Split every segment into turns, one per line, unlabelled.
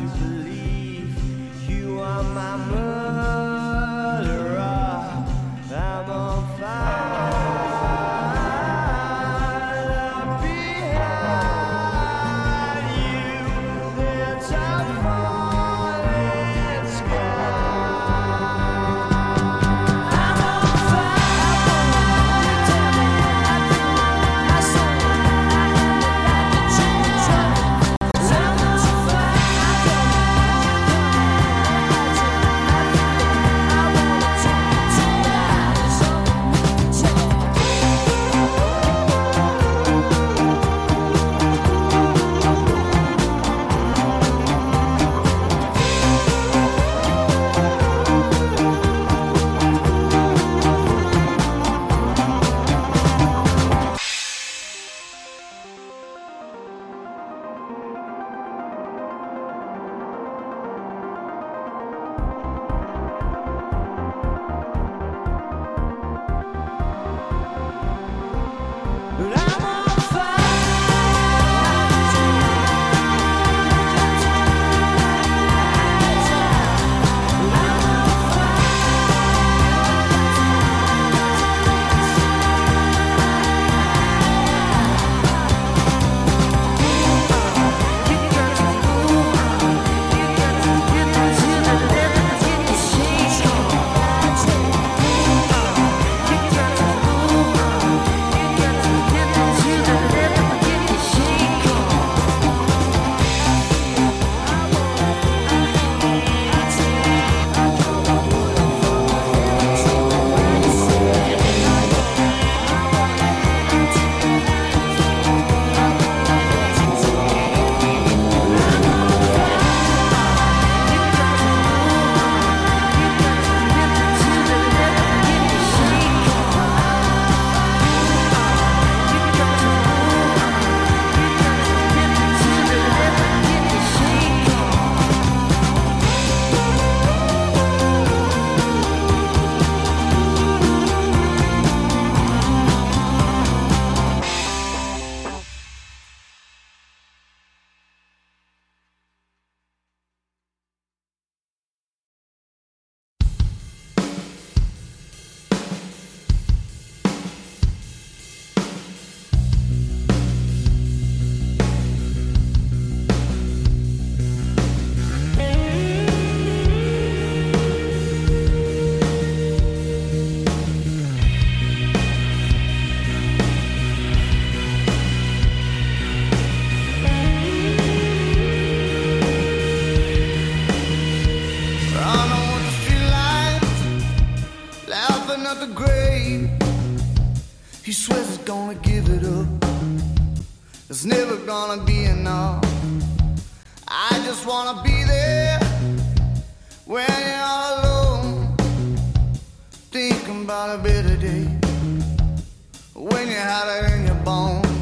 you. He swears he's gonna give it up. It's never gonna be enough. I just wanna be there when you're alone. Thinking about a better day when you had it in your bones.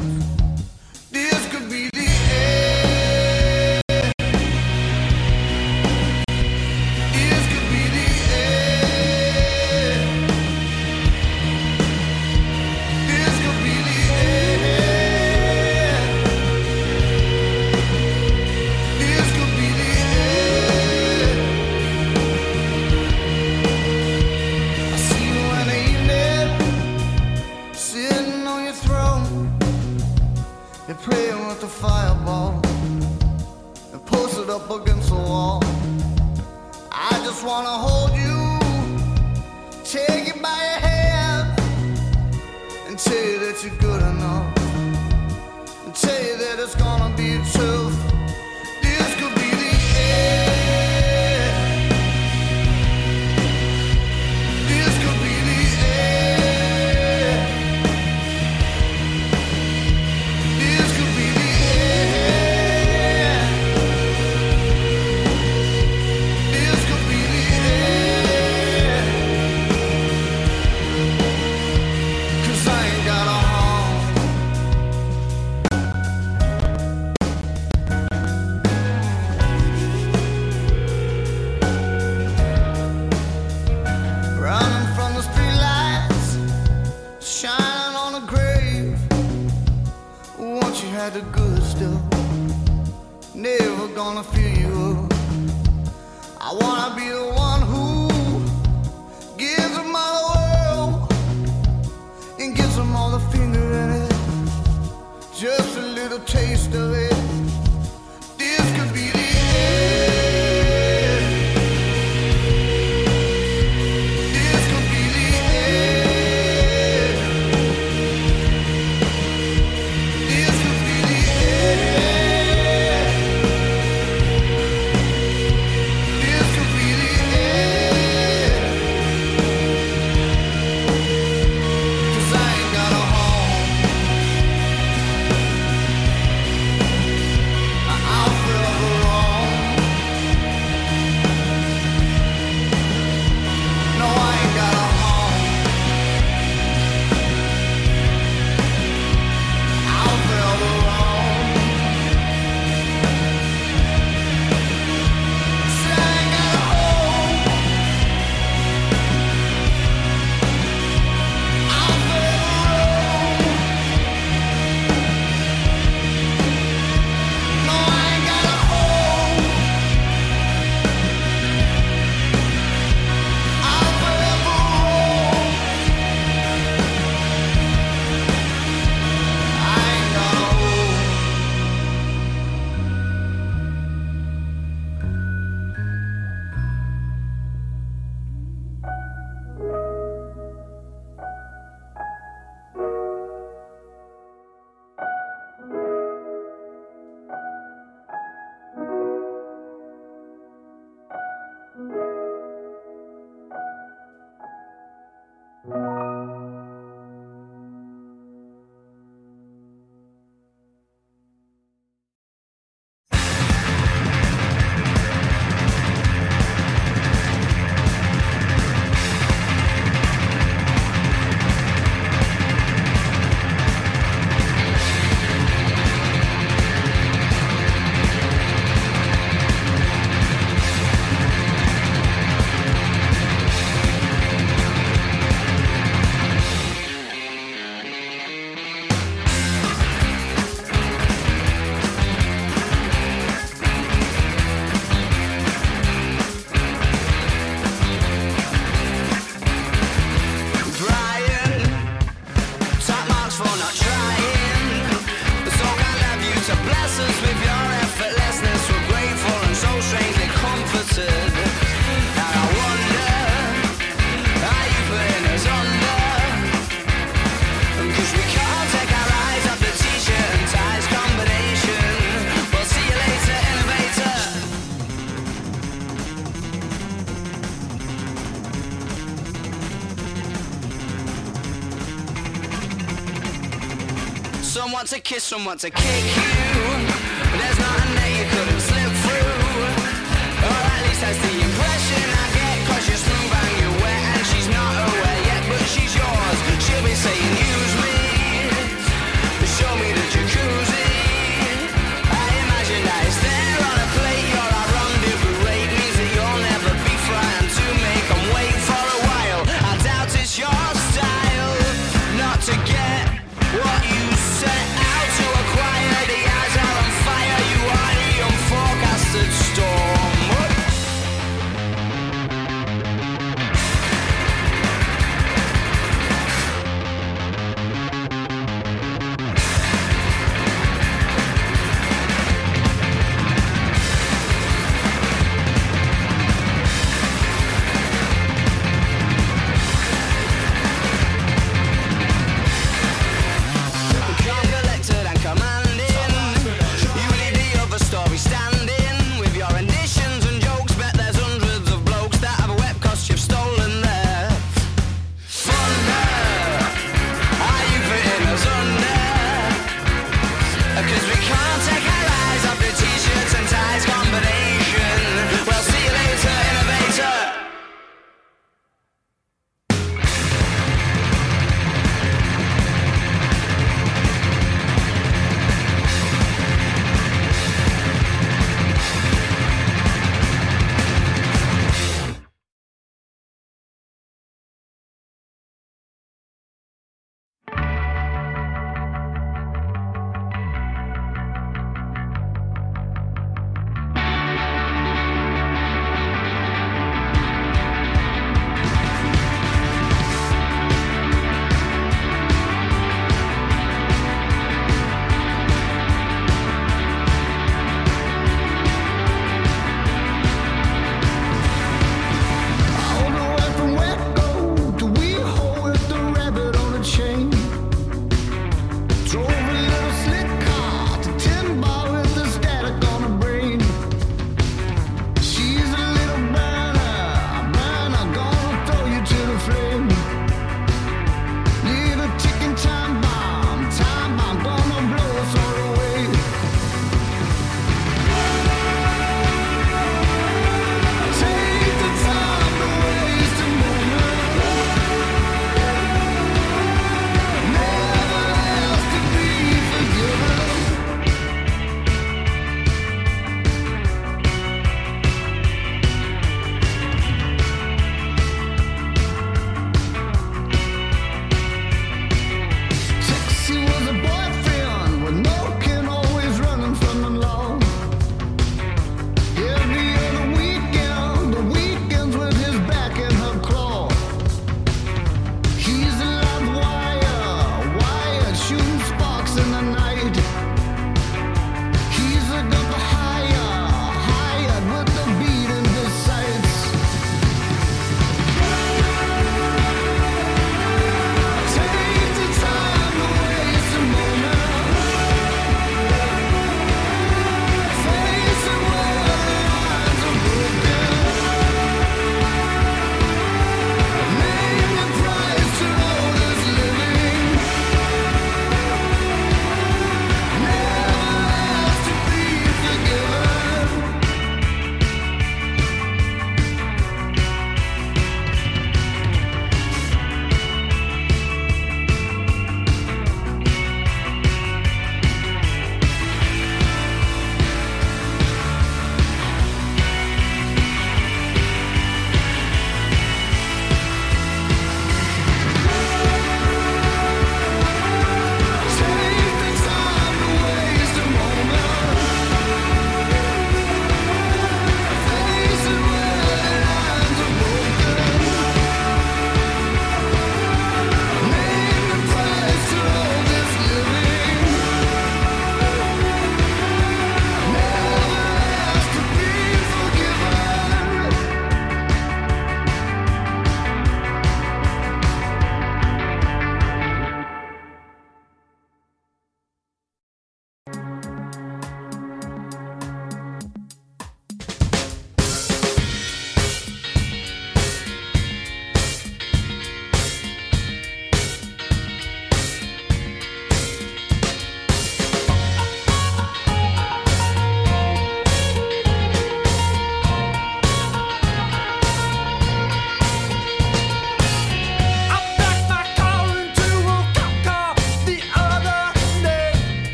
Kiss, someone to kick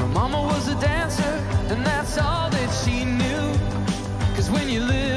My mama was a dancer, and that's all that she knew. Cause when you live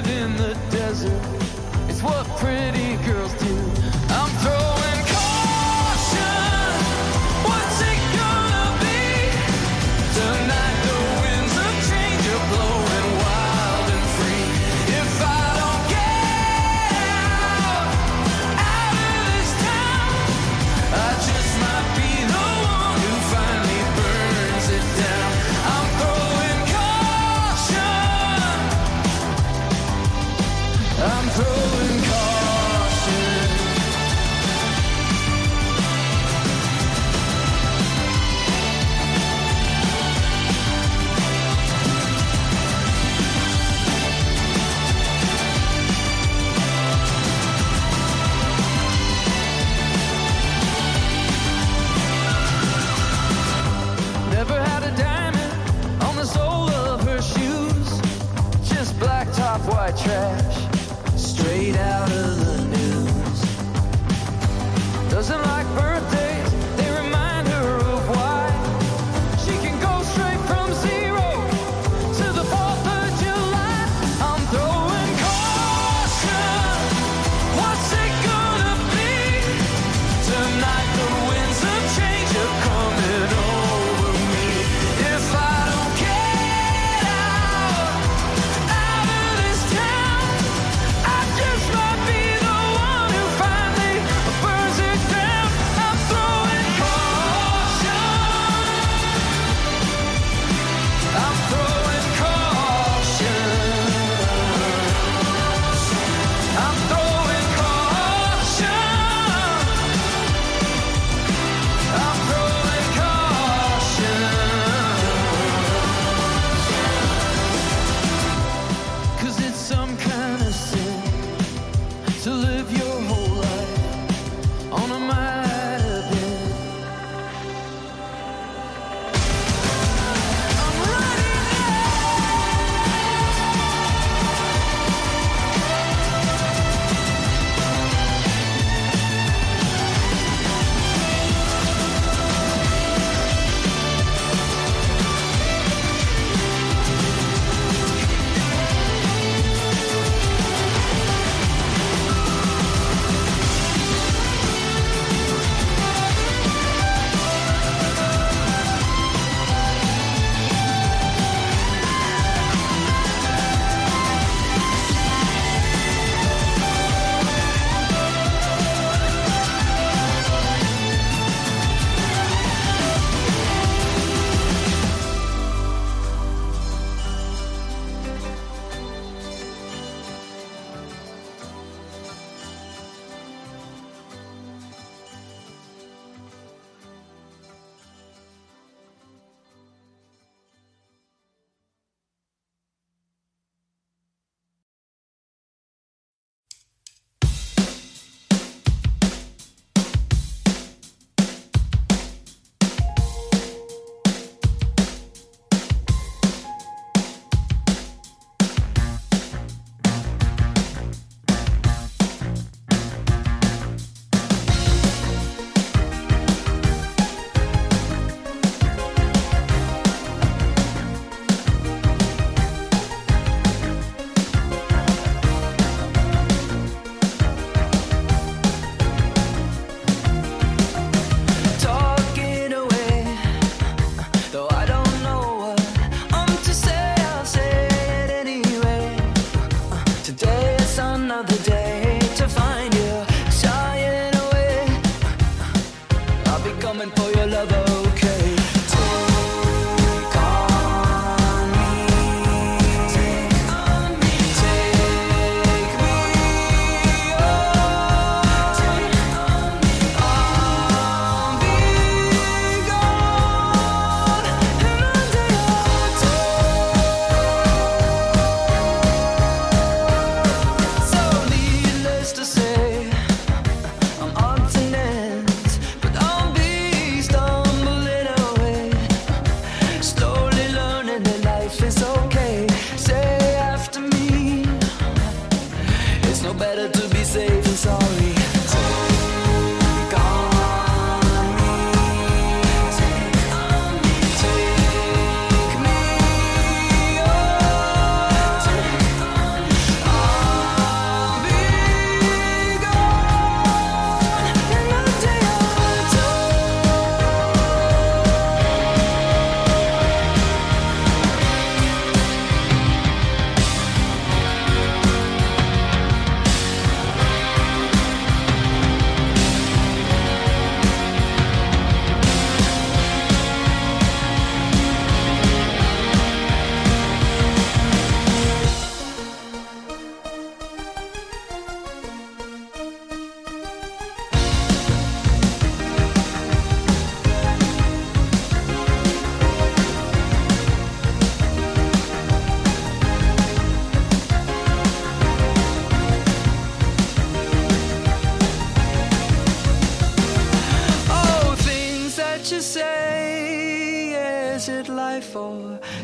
for your lover.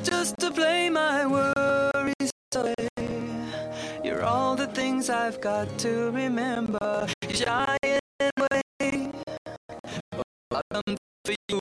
Just to play my worries away. You're all the things I've got to remember. But I come for you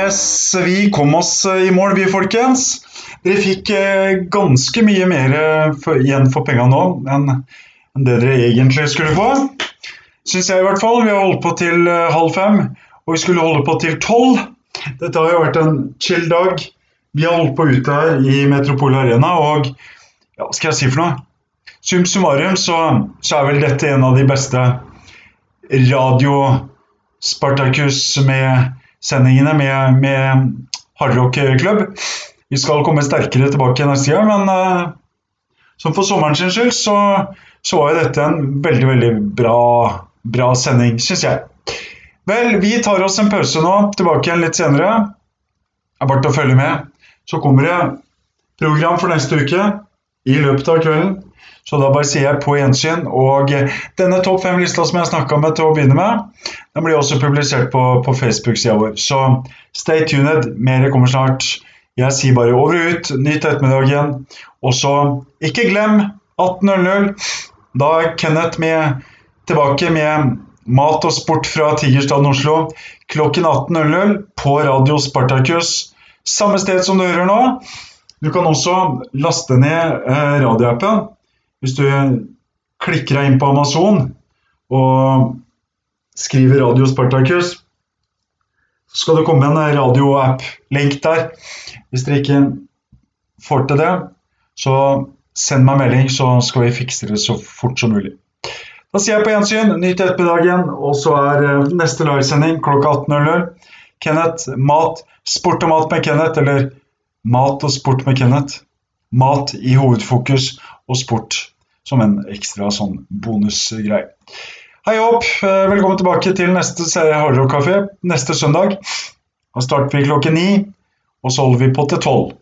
Yes, vi kom oss eh, i mål, vi folkens. Dere fikk eh, ganske mye mer igjen for pengene nå enn det dere egentlig skulle få. Syns jeg i hvert fall. Vi har holdt på til eh, halv fem, og vi skulle holde på til tolv. Dette har jo vært en chill dag. Vi har holdt på ute her i Metropol Arena, og ja, hva skal jeg si for noe? Sum summarum så, så er vel dette en av de beste radio Spartacus med sendingene med, med hardrockklubb. Vi skal komme sterkere tilbake neste gang, men eh, som for sommeren sin skyld, så, så var jo dette en veldig, veldig bra, bra sending, syns jeg. Vel, vi tar oss en pause nå, tilbake igjen litt senere. Det er bare å følge med. Så kommer det program for neste uke i løpet av kvelden. Så da bare sier jeg på gjensyn. Og denne topp fem-lista som jeg snakka med til å begynne med, den blir også publisert på, på Facebook-sida vår. Så stay tuned. Mer kommer snart. Jeg sier bare over og ut. Nyt ettermiddagen. Og så ikke glem 18.00. Da er Kenneth med, tilbake med mat og sport fra Tigerstaden Oslo klokken 18.00 på Radio Spartacus. Samme sted som du hører nå. Du kan også laste ned eh, radioappen hvis du klikker deg inn på Amazon og skriver Radio Spartacus. Så skal det komme en radioapp-link der. Hvis dere ikke får til det, så send meg melding, så skal vi fikse det så fort som mulig. Da sier jeg på gjensyn, nyt ettermiddagen, og så er eh, neste livesending klokka 18.00. Kenneth, mat, sport og mat med Kenneth, eller mat og sport med Kenneth. Mat i hovedfokus og sport som en ekstra sånn bonusgreie. Hei opp, eh, velkommen tilbake til neste Hardrock Café neste søndag. Da starter vi klokken ni, og så holder vi på til tolv.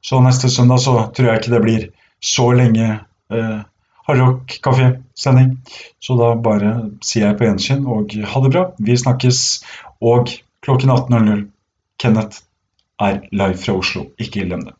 Så neste søndag så tror jeg ikke det blir så lenge eh, Hardrock Café-sending. Så da bare sier jeg på gjensyn og ha det bra. Vi snakkes. Og klokken 18.00 Kenneth er live fra Oslo. Ikke glem det.